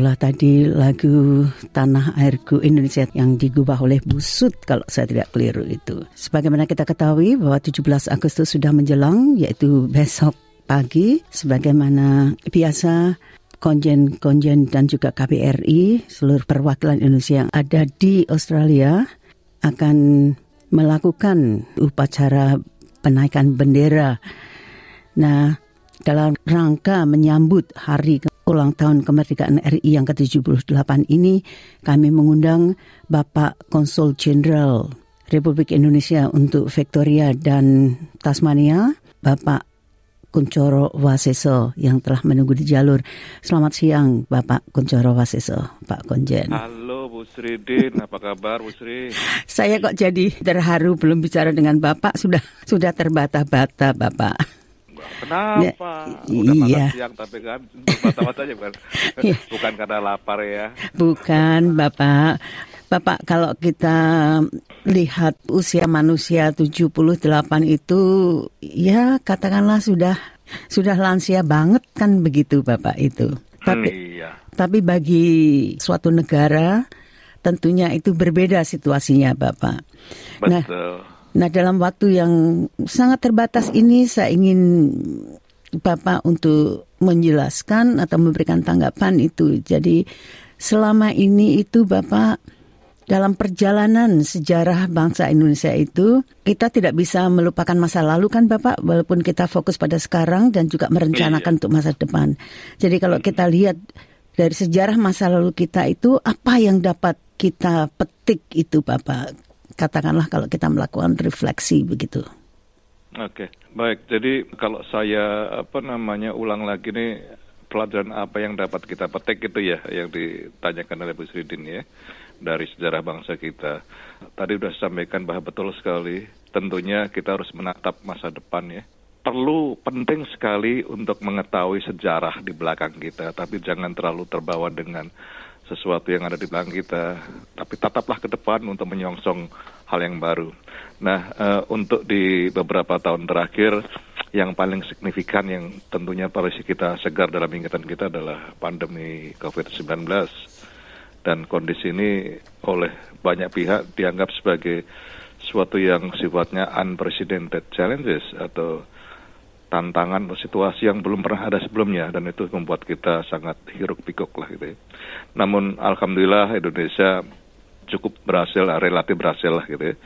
Itulah tadi lagu Tanah Airku Indonesia yang digubah oleh Busut kalau saya tidak keliru itu. Sebagaimana kita ketahui bahwa 17 Agustus sudah menjelang yaitu besok pagi sebagaimana biasa konjen-konjen dan juga KBRI seluruh perwakilan Indonesia yang ada di Australia akan melakukan upacara penaikan bendera. Nah, dalam rangka menyambut hari ulang tahun kemerdekaan RI yang ke-78 ini, kami mengundang Bapak Konsul Jenderal Republik Indonesia untuk Victoria dan Tasmania, Bapak Kuncoro Waseso yang telah menunggu di jalur. Selamat siang, Bapak Kuncoro Waseso, Pak Konjen. Halo Bu Sri Din, apa kabar Bu Sri? Saya kok jadi terharu belum bicara dengan Bapak sudah sudah terbata-bata, Bapak. Kenapa? Ya, Udah makan iya. siang tapi kan mata-mata aja bukan? Iya. bukan karena lapar ya. Bukan, Bapak. Bapak, kalau kita lihat usia manusia 78 itu ya katakanlah sudah sudah lansia banget kan begitu Bapak itu. Tapi Hmm, iya. tapi bagi suatu negara tentunya itu berbeda situasinya Bapak. Nah, Betul. Nah, dalam waktu yang sangat terbatas ini saya ingin Bapak untuk menjelaskan atau memberikan tanggapan itu. Jadi selama ini itu Bapak dalam perjalanan sejarah bangsa Indonesia itu kita tidak bisa melupakan masa lalu kan Bapak walaupun kita fokus pada sekarang dan juga merencanakan untuk masa depan. Jadi kalau kita lihat dari sejarah masa lalu kita itu apa yang dapat kita petik itu Bapak katakanlah kalau kita melakukan refleksi begitu. Oke, baik. Jadi kalau saya apa namanya ulang lagi nih pelajaran apa yang dapat kita petik itu ya yang ditanyakan oleh Bu Sridin ya dari sejarah bangsa kita. Tadi sudah sampaikan bahwa betul sekali tentunya kita harus menatap masa depan ya. Perlu penting sekali untuk mengetahui sejarah di belakang kita, tapi jangan terlalu terbawa dengan sesuatu yang ada di belakang kita, tapi tataplah ke depan untuk menyongsong hal yang baru. Nah, eh, untuk di beberapa tahun terakhir, yang paling signifikan yang tentunya polisi kita segar dalam ingatan kita adalah pandemi COVID-19. Dan kondisi ini oleh banyak pihak dianggap sebagai suatu yang sifatnya unprecedented challenges atau tantangan atau situasi yang belum pernah ada sebelumnya dan itu membuat kita sangat hiruk pikuk lah gitu ya. Namun alhamdulillah Indonesia cukup berhasil, relatif berhasil lah gitu ya,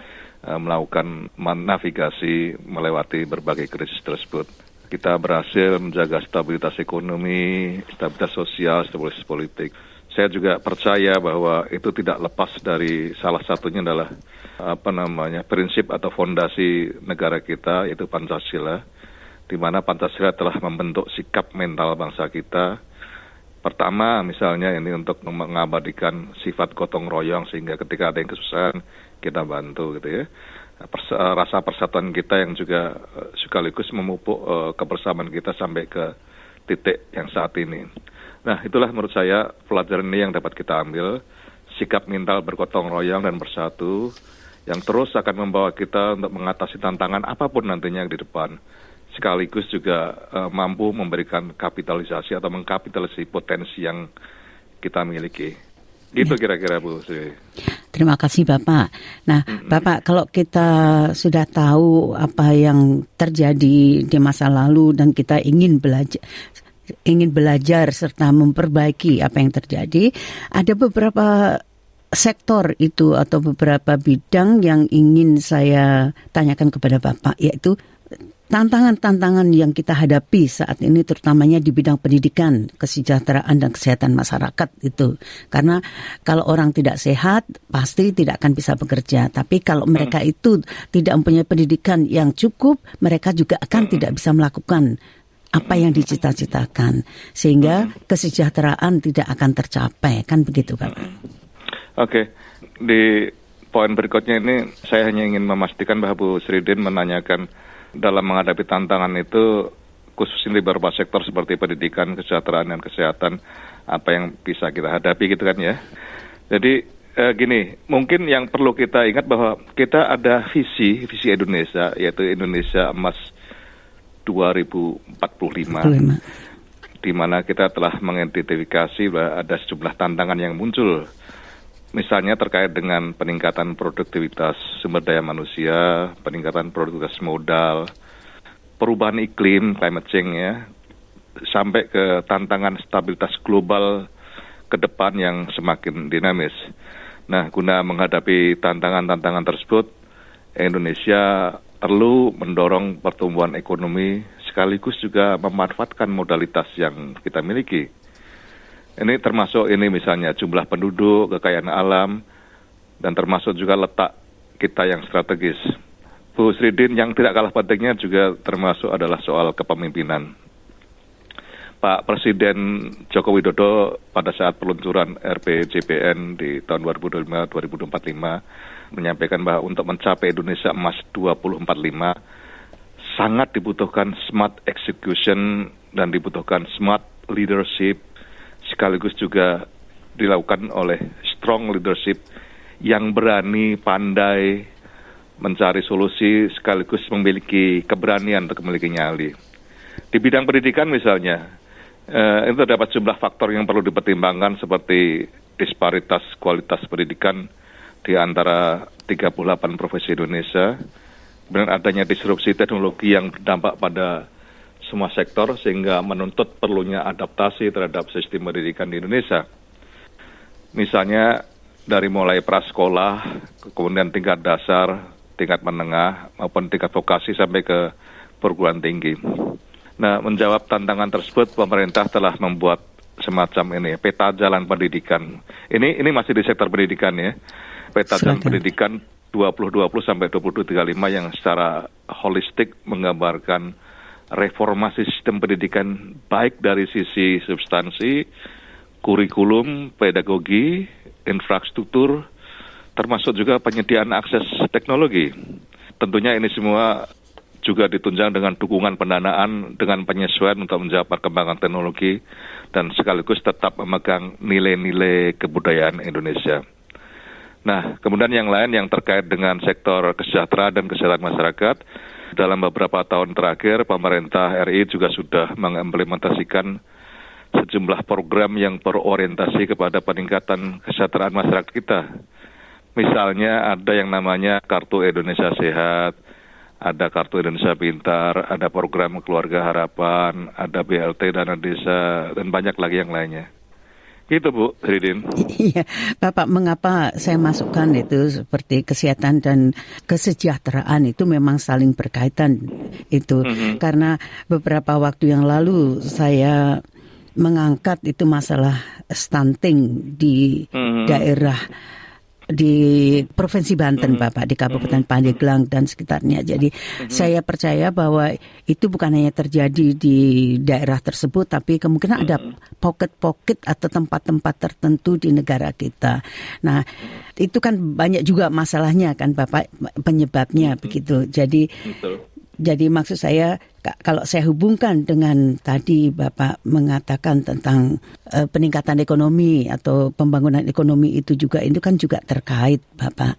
eh, melakukan navigasi melewati berbagai krisis tersebut. Kita berhasil menjaga stabilitas ekonomi, stabilitas sosial, stabilitas politik. Saya juga percaya bahwa itu tidak lepas dari salah satunya adalah apa namanya prinsip atau fondasi negara kita yaitu Pancasila di mana Pancasila telah membentuk sikap mental bangsa kita. Pertama, misalnya ini untuk mengabadikan sifat gotong royong sehingga ketika ada yang kesusahan kita bantu gitu ya. Pers- eh, rasa persatuan kita yang juga eh, sekaligus memupuk eh, kebersamaan kita sampai ke titik yang saat ini. Nah, itulah menurut saya pelajaran ini yang dapat kita ambil. Sikap mental bergotong royong dan bersatu yang terus akan membawa kita untuk mengatasi tantangan apa pun nantinya di depan sekaligus juga uh, mampu memberikan kapitalisasi atau mengkapitalisasi potensi yang kita miliki. Itu kira-kira Bu Sri. Terima kasih Bapak. Nah, Bapak kalau kita sudah tahu apa yang terjadi di masa lalu dan kita ingin belajar ingin belajar serta memperbaiki apa yang terjadi, ada beberapa sektor itu atau beberapa bidang yang ingin saya tanyakan kepada Bapak yaitu tantangan-tantangan yang kita hadapi saat ini terutamanya di bidang pendidikan, kesejahteraan dan kesehatan masyarakat itu. Karena kalau orang tidak sehat pasti tidak akan bisa bekerja, tapi kalau mereka itu tidak mempunyai pendidikan yang cukup, mereka juga akan tidak bisa melakukan apa yang dicita-citakan. Sehingga kesejahteraan tidak akan tercapai. Kan begitu Bapak. Oke, di poin berikutnya ini saya hanya ingin memastikan bahwa Bu Sridin menanyakan dalam menghadapi tantangan itu khususnya di beberapa sektor seperti pendidikan, kesejahteraan dan kesehatan apa yang bisa kita hadapi gitu kan ya. Jadi eh, gini, mungkin yang perlu kita ingat bahwa kita ada visi visi Indonesia yaitu Indonesia Emas 2045 di mana kita telah mengidentifikasi bahwa ada sejumlah tantangan yang muncul misalnya terkait dengan peningkatan produktivitas sumber daya manusia, peningkatan produktivitas modal, perubahan iklim, climate change ya, sampai ke tantangan stabilitas global ke depan yang semakin dinamis. Nah, guna menghadapi tantangan-tantangan tersebut, Indonesia perlu mendorong pertumbuhan ekonomi sekaligus juga memanfaatkan modalitas yang kita miliki. Ini termasuk ini misalnya jumlah penduduk, kekayaan alam, dan termasuk juga letak kita yang strategis. Bu Sridin yang tidak kalah pentingnya juga termasuk adalah soal kepemimpinan. Pak Presiden Joko Widodo pada saat peluncuran RPJPN di tahun 2025-2045 menyampaikan bahwa untuk mencapai Indonesia Emas 2045 sangat dibutuhkan smart execution dan dibutuhkan smart leadership sekaligus juga dilakukan oleh strong leadership yang berani, pandai mencari solusi sekaligus memiliki keberanian untuk memiliki nyali. Di bidang pendidikan misalnya, eh, itu terdapat jumlah faktor yang perlu dipertimbangkan seperti disparitas kualitas pendidikan di antara 38 profesi Indonesia, kemudian adanya disrupsi teknologi yang berdampak pada semua sektor sehingga menuntut perlunya adaptasi terhadap sistem pendidikan di Indonesia. Misalnya dari mulai prasekolah, kemudian tingkat dasar, tingkat menengah, maupun tingkat vokasi sampai ke perguruan tinggi. Nah, menjawab tantangan tersebut, pemerintah telah membuat semacam ini peta jalan pendidikan. Ini ini masih di sektor pendidikan ya. Peta jalan pendidikan 2020 sampai 2035 yang secara holistik menggambarkan reformasi sistem pendidikan baik dari sisi substansi, kurikulum, pedagogi, infrastruktur, termasuk juga penyediaan akses teknologi. Tentunya ini semua juga ditunjang dengan dukungan pendanaan dengan penyesuaian untuk menjawab perkembangan teknologi dan sekaligus tetap memegang nilai-nilai kebudayaan Indonesia. Nah, kemudian yang lain yang terkait dengan sektor kesejahteraan dan kesehatan masyarakat, dalam beberapa tahun terakhir pemerintah RI juga sudah mengimplementasikan sejumlah program yang berorientasi kepada peningkatan kesejahteraan masyarakat kita. Misalnya ada yang namanya Kartu Indonesia Sehat, ada Kartu Indonesia Pintar, ada program Keluarga Harapan, ada BLT Dana Desa, dan banyak lagi yang lainnya. Gitu Bu, Ridin. Iya, Bapak, mengapa saya masukkan itu seperti kesehatan dan kesejahteraan itu memang saling berkaitan itu Mhm. karena beberapa waktu yang lalu saya mengangkat itu masalah stunting di Mhm. daerah di Provinsi Banten Bapak di Kabupaten Pandeglang dan sekitarnya. Jadi saya percaya bahwa itu bukan hanya terjadi di daerah tersebut tapi kemungkinan ada pocket-pocket atau tempat-tempat tertentu di negara kita. Nah, itu kan banyak juga masalahnya kan Bapak penyebabnya begitu. Jadi Betul. jadi maksud saya Kalau saya hubungkan dengan tadi Bapak mengatakan tentang eh, peningkatan ekonomi atau pembangunan ekonomi itu juga itu kan juga terkait Bapak.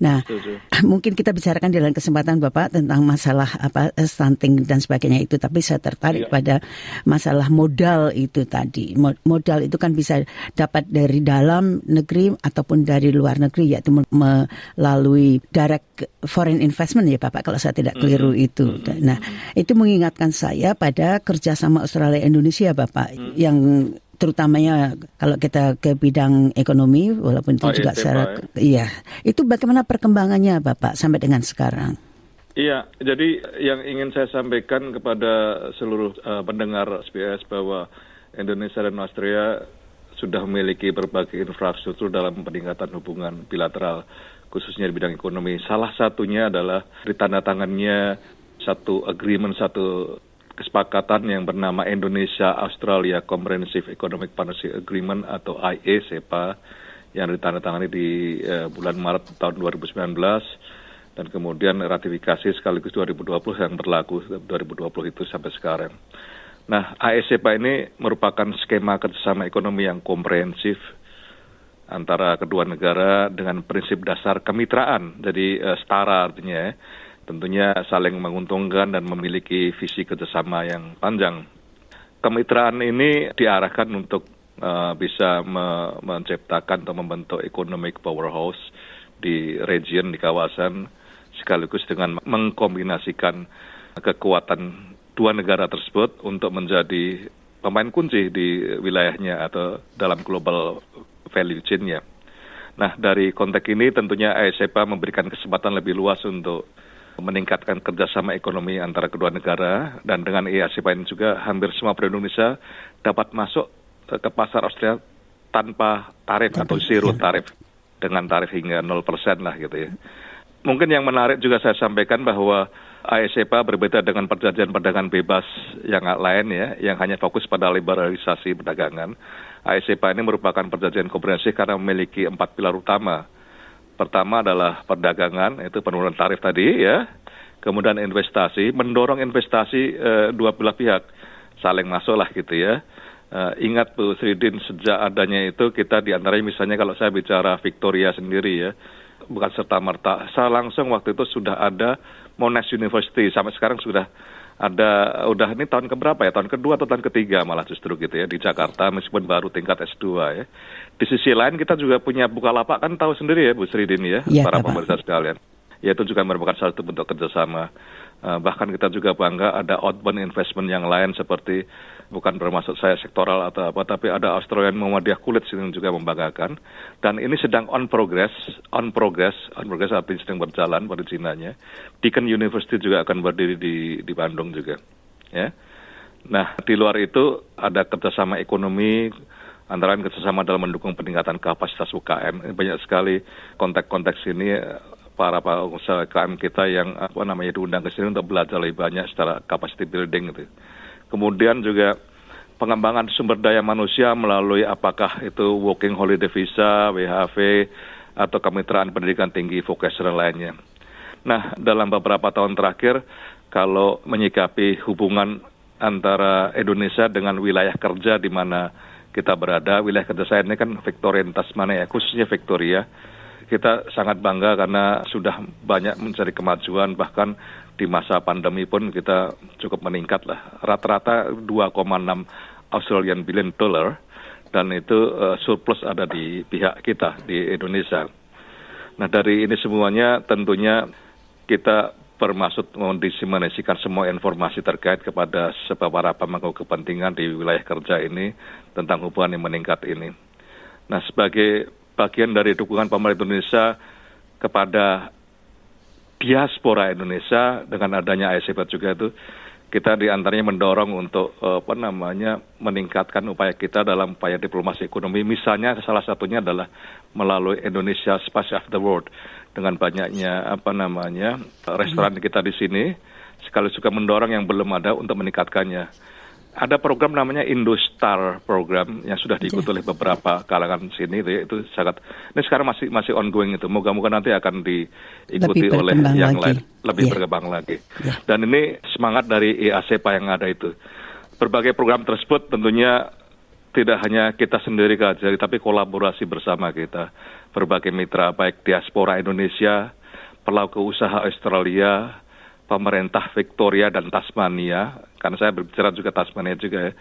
Nah, Setuju. mungkin kita bicarakan di dalam kesempatan Bapak tentang masalah apa eh, stunting dan sebagainya itu tapi saya tertarik Iya. pada masalah modal itu tadi. Mo- Modal itu kan bisa dapat dari dalam negeri ataupun dari luar negeri yaitu me- melalui direct foreign investment ya Bapak kalau saya tidak keliru itu. Nah, itu mengingatkan saya pada kerjasama Australia Indonesia Bapak yang terutamanya kalau kita ke bidang ekonomi walaupun itu Oh, juga ISEPA, secara iya. Itu bagaimana perkembangannya Bapak sampai dengan sekarang? Iya, jadi yang ingin saya sampaikan kepada seluruh eh, pendengar SBS bahwa Indonesia dan Austria sudah memiliki berbagai infrastruktur dalam peningkatan hubungan bilateral, khususnya di bidang ekonomi. Salah satunya adalah ditandatangannya satu agreement, satu kesepakatan yang bernama Indonesia Australia Comprehensive Economic Partnership Agreement atau IESEPA yang ditandatangani di eh, bulan Maret tahun 2019 dan kemudian ratifikasi sekaligus 2020 yang berlaku 2020 itu sampai sekarang. Nah, AESEPA ini merupakan skema kerjasama ekonomi yang komprehensif antara kedua negara dengan prinsip dasar kemitraan, jadi eh, setara artinya ya. Tentunya saling menguntungkan dan memiliki visi kerjasama yang panjang. Kemitraan ini diarahkan untuk eh, bisa me- menciptakan atau membentuk economic powerhouse di region, di kawasan, sekaligus dengan mengkombinasikan kekuatan dua negara tersebut untuk menjadi pemain kunci di wilayahnya atau dalam global value chain-nya. Nah, dari konteks ini tentunya ASEPA memberikan kesempatan lebih luas untuk meningkatkan kerjasama ekonomi antara kedua negara dan dengan ASEPA ini juga hampir semua produk Indonesia dapat masuk eh, ke pasar Australia tanpa tarif atau zero tarif dengan tarif hingga 0% lah gitu ya. Mungkin yang menarik juga saya sampaikan bahwa ASEPA berbeda dengan perjanjian perdagangan bebas yang lain ya, yang hanya fokus pada liberalisasi perdagangan. ASEPA ini merupakan perjanjian komprehensif karena memiliki empat pilar utama. Pertama adalah perdagangan, itu penurunan tarif tadi ya. Kemudian investasi, mendorong investasi eh, dua belah pihak saling masuk lah gitu ya. Eh, ingat Bu Sridin sejak adanya itu kita di antaranya misalnya kalau saya bicara Victoria sendiri ya, bukan serta merta. Saya langsung waktu itu sudah ada Monash University sampai sekarang sudah ada udah ini tahun keberapa ya tahun kedua atau tahun ketiga malah justru gitu ya di Jakarta meskipun baru tingkat S2 ya. Di sisi lain kita juga punya Bukalapak kan tahu sendiri ya Bu Sridin ya Iya, para pemirsa sekalian. Ya itu juga merupakan salah satu bentuk kerjasama. Eh, bahkan kita juga bangga ada outbound investment yang lain seperti bukan bermaksud saya sektoral atau apa, tapi ada Australian Muhammadiyah Kulit yang juga membanggakan. Dan ini sedang on progress, on progress, on progress artinya sedang berjalan perizinannya. Deakin University juga akan berdiri di di Bandung juga, ya. Nah, di luar itu ada kerjasama ekonomi, antara lain kerjasama dalam mendukung peningkatan kapasitas UKM. Banyak sekali konteks-konteks ini para pengusaha UKM kita yang apa namanya diundang ke sini untuk belajar lebih banyak secara capacity building gitu. Kemudian juga pengembangan sumber daya manusia melalui apakah itu working holiday visa, WHV, atau kemitraan pendidikan tinggi vocational lainnya. Nah, dalam beberapa tahun terakhir, kalau menyikapi hubungan antara Indonesia dengan wilayah kerja di mana kita berada, wilayah kerja saya ini kan Victoria dan Tasmania, khususnya Victoria, kita sangat bangga karena sudah banyak mencari kemajuan, bahkan di masa pandemi pun kita cukup meningkat lah. Rata-rata 2,6 Australian billion dollar, dan itu eh, surplus ada di pihak kita di Indonesia. Nah dari ini semuanya tentunya kita bermaksud mendiseminasikan semua informasi terkait kepada para pemangku kepentingan di wilayah kerja ini tentang hubungan yang meningkat ini. Nah sebagai bagian dari dukungan pemerintah Indonesia kepada diaspora Indonesia dengan adanya ASEPA juga itu kita di antaranya mendorong untuk eh, apa namanya meningkatkan upaya kita dalam upaya diplomasi ekonomi. Misalnya salah satunya adalah melalui Indonesia Spice of the World dengan banyaknya apa namanya restoran kita di sini sekaligus juga mendorong yang belum ada untuk meningkatkannya. Ada program namanya Indostar program yang sudah diikuti oleh beberapa kalangan sini itu, itu sangat ini sekarang masih masih ongoing itu moga-moga nanti akan diikuti oleh yang lagi. lain lebih Iya. berkembang lagi Iya. dan ini semangat dari IASEPA yang ada itu berbagai program tersebut tentunya tidak hanya kita sendiri Jari, tapi kolaborasi bersama kita berbagai mitra baik diaspora Indonesia pelaku usaha Australia pemerintah Victoria dan Tasmania, karena saya berbicara juga Tasmania juga ya,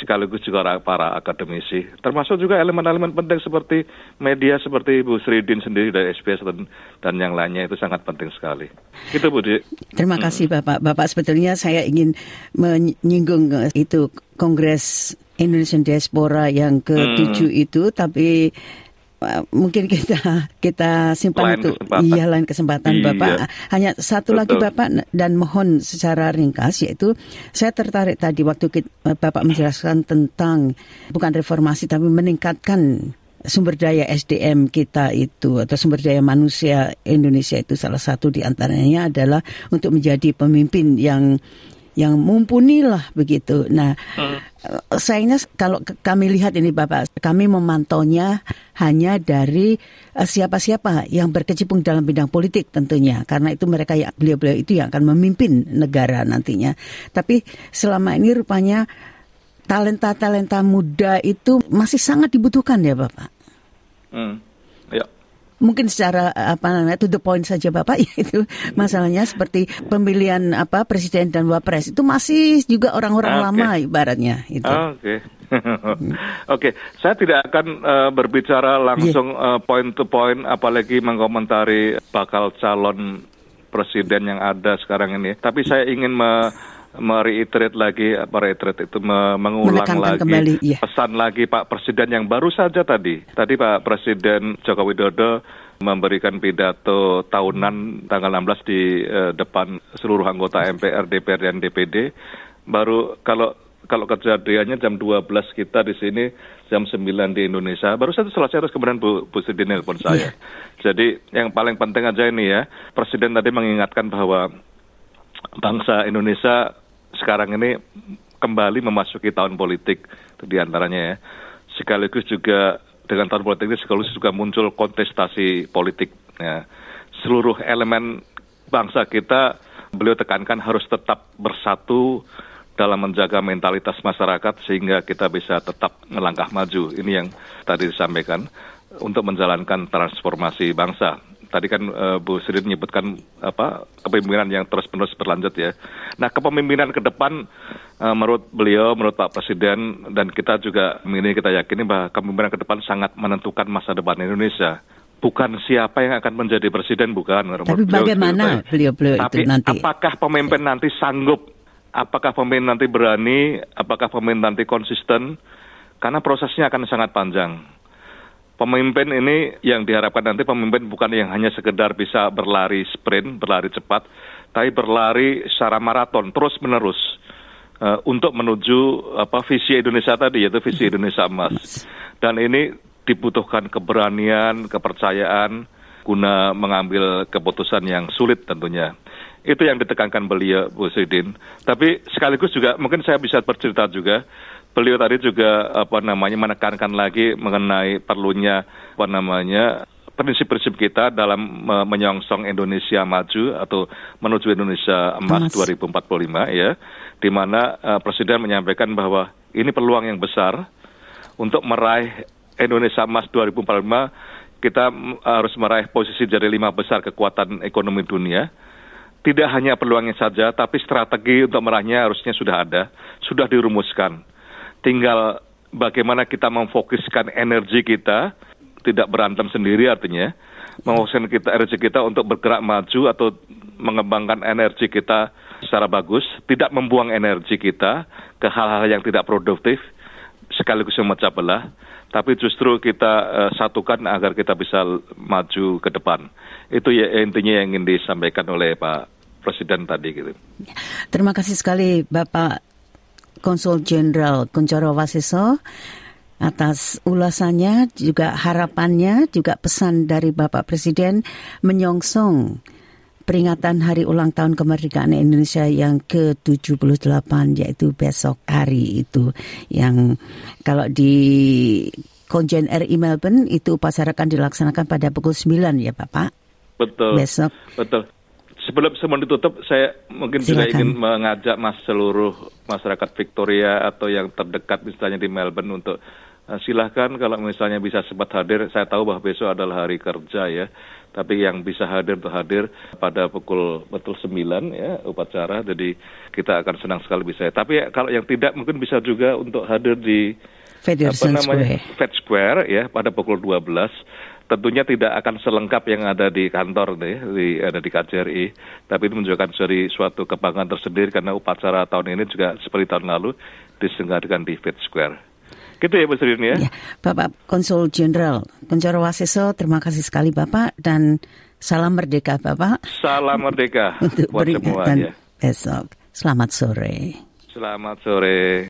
sekaligus juga para- akademisi, termasuk juga elemen-elemen penting seperti media seperti Bu Sridin sendiri dari SBS dan, dan yang lainnya itu sangat penting sekali. Itu Bu Di. Terima kasih Bapak. Bapak sebetulnya saya ingin menyinggung eh, itu Kongres Indonesian Diaspora yang ke-7 itu tapi mungkin kita kita simpan Lain untuk kesempatan. iya lain kesempatan Iya. Bapak. Hanya satu lagi Betul. Bapak dan mohon secara ringkas yaitu saya tertarik tadi waktu kit- Bapak menjelaskan tentang bukan reformasi tapi meningkatkan sumber daya SDM kita itu atau sumber daya manusia Indonesia itu salah satu di antaranya adalah untuk menjadi pemimpin yang yang mumpuni lah begitu. Nah, eh, sayangnya kalau kami lihat ini Bapak, kami memantaunya hanya dari eh, siapa-siapa yang berkecimpung dalam bidang politik tentunya, karena itu mereka yang beliau-beliau itu yang akan memimpin negara nantinya. Tapi selama ini rupanya talenta-talenta muda itu masih sangat dibutuhkan ya Bapak. Hmm. Mungkin secara eh, apa namanya to the point saja Bapak yaitu masalahnya seperti pemilihan apa presiden dan wapres itu masih juga orang-orang Oke. lama ibaratnya itu. Oke. Oke, saya tidak akan eh, berbicara langsung eh, point to point apalagi mengomentari bakal calon presiden yang ada sekarang ini. Tapi saya ingin me mereiterate lagi apa reiterate itu me- mengulang Menekankan lagi kembali, iya. pesan lagi Pak Presiden yang baru saja tadi. Tadi Pak Presiden Joko Widodo memberikan pidato tahunan tanggal 16 di eh, depan seluruh anggota MPR, DPR dan DPD. Baru kalau kalau kejadiannya jam 12 kita di sini jam 9 di Indonesia. Baru saja selesai terus kemudian Bu, Bu Siti nelpon saya. Jadi yang paling penting aja ini ya, Presiden tadi mengingatkan bahwa bangsa Indonesia sekarang ini kembali memasuki tahun politik di antaranya ya. Sekaligus juga dengan tahun politik ini sekaligus juga muncul kontestasi politik. Ya. Seluruh elemen bangsa kita beliau tekankan harus tetap bersatu dalam menjaga mentalitas masyarakat sehingga kita bisa tetap melangkah maju. Ini yang tadi disampaikan untuk menjalankan transformasi bangsa tadi kan eh, Bu Sri menyebutkan apa kepemimpinan yang terus-menerus berlanjut ya. Nah, kepemimpinan ke depan eh, menurut beliau, menurut Pak Presiden dan kita juga ini kita yakini bahwa kepemimpinan ke depan sangat menentukan masa depan Indonesia. Bukan siapa yang akan menjadi presiden bukan. menurut Tapi beliau bagaimana seperti itu. beliau-beliau itu Tapi nanti? apakah pemimpin nanti sanggup? Apakah pemimpin nanti berani? Apakah pemimpin nanti konsisten? Karena prosesnya akan sangat panjang pemimpin ini yang diharapkan nanti pemimpin bukan yang hanya sekedar bisa berlari sprint, berlari cepat, tapi berlari secara maraton terus menerus uh, untuk menuju apa visi Indonesia tadi yaitu visi Indonesia emas. Dan ini dibutuhkan keberanian, kepercayaan guna mengambil keputusan yang sulit tentunya. Itu yang ditekankan beliau Bu Sidin. Tapi sekaligus juga mungkin saya bisa bercerita juga beliau tadi juga apa namanya menekankan lagi mengenai perlunya apa namanya prinsip-prinsip kita dalam me- menyongsong Indonesia maju atau menuju Indonesia emas Emas. 2045 ya di mana eh, presiden menyampaikan bahwa ini peluang yang besar untuk meraih Indonesia emas 2045 kita mm, harus meraih posisi dari lima besar kekuatan ekonomi dunia tidak hanya peluangnya saja, tapi strategi untuk meraihnya harusnya sudah ada, sudah dirumuskan. Tinggal bagaimana kita memfokuskan energi kita, tidak berantem sendiri artinya, memfokuskan kita energi kita untuk bergerak maju atau mengembangkan energi kita secara bagus, tidak membuang energi kita ke hal-hal yang tidak produktif, sekaligus memecah belah, tapi justru kita eh, satukan agar kita bisa maju ke depan. Itu ya intinya yang ingin disampaikan oleh Pak Presiden tadi gitu. Terima kasih sekali Bapak Konsul Jenderal Kuncoro Wasiso atas ulasannya, juga harapannya, juga pesan dari Bapak Presiden menyongsong peringatan hari ulang tahun kemerdekaan Indonesia yang ke-78 yaitu besok hari itu yang kalau di Konjen RI Melbourne itu upacara akan dilaksanakan pada pukul 9 ya Bapak. Betul. Besok. Betul. Sebelum sebelum ditutup, saya mungkin juga Silakan. ingin mengajak mas seluruh masyarakat Victoria atau yang terdekat misalnya di Melbourne untuk eh, silahkan kalau misalnya bisa sempat hadir. Saya tahu bahwa besok adalah hari kerja ya, tapi yang bisa hadir untuk hadir pada pukul betul 9 ya upacara. Jadi kita akan senang sekali bisa. Tapi ya, kalau yang tidak mungkin bisa juga untuk hadir di Federation apa namanya Square. Fed Square ya pada pukul 12 tentunya tidak akan selengkap yang ada di kantor nih di ada di KJRI tapi ini menunjukkan dari suatu kebanggaan tersendiri karena upacara tahun ini juga seperti tahun lalu diselenggarakan di Fed Square. Gitu ya Bu Sri ya? Ya, Bapak Konsul Jenderal Kunchoro Waseso, terima kasih sekali Bapak dan salam merdeka Bapak. Salam merdeka untuk buat semua ya. besok. Selamat sore. selamat sore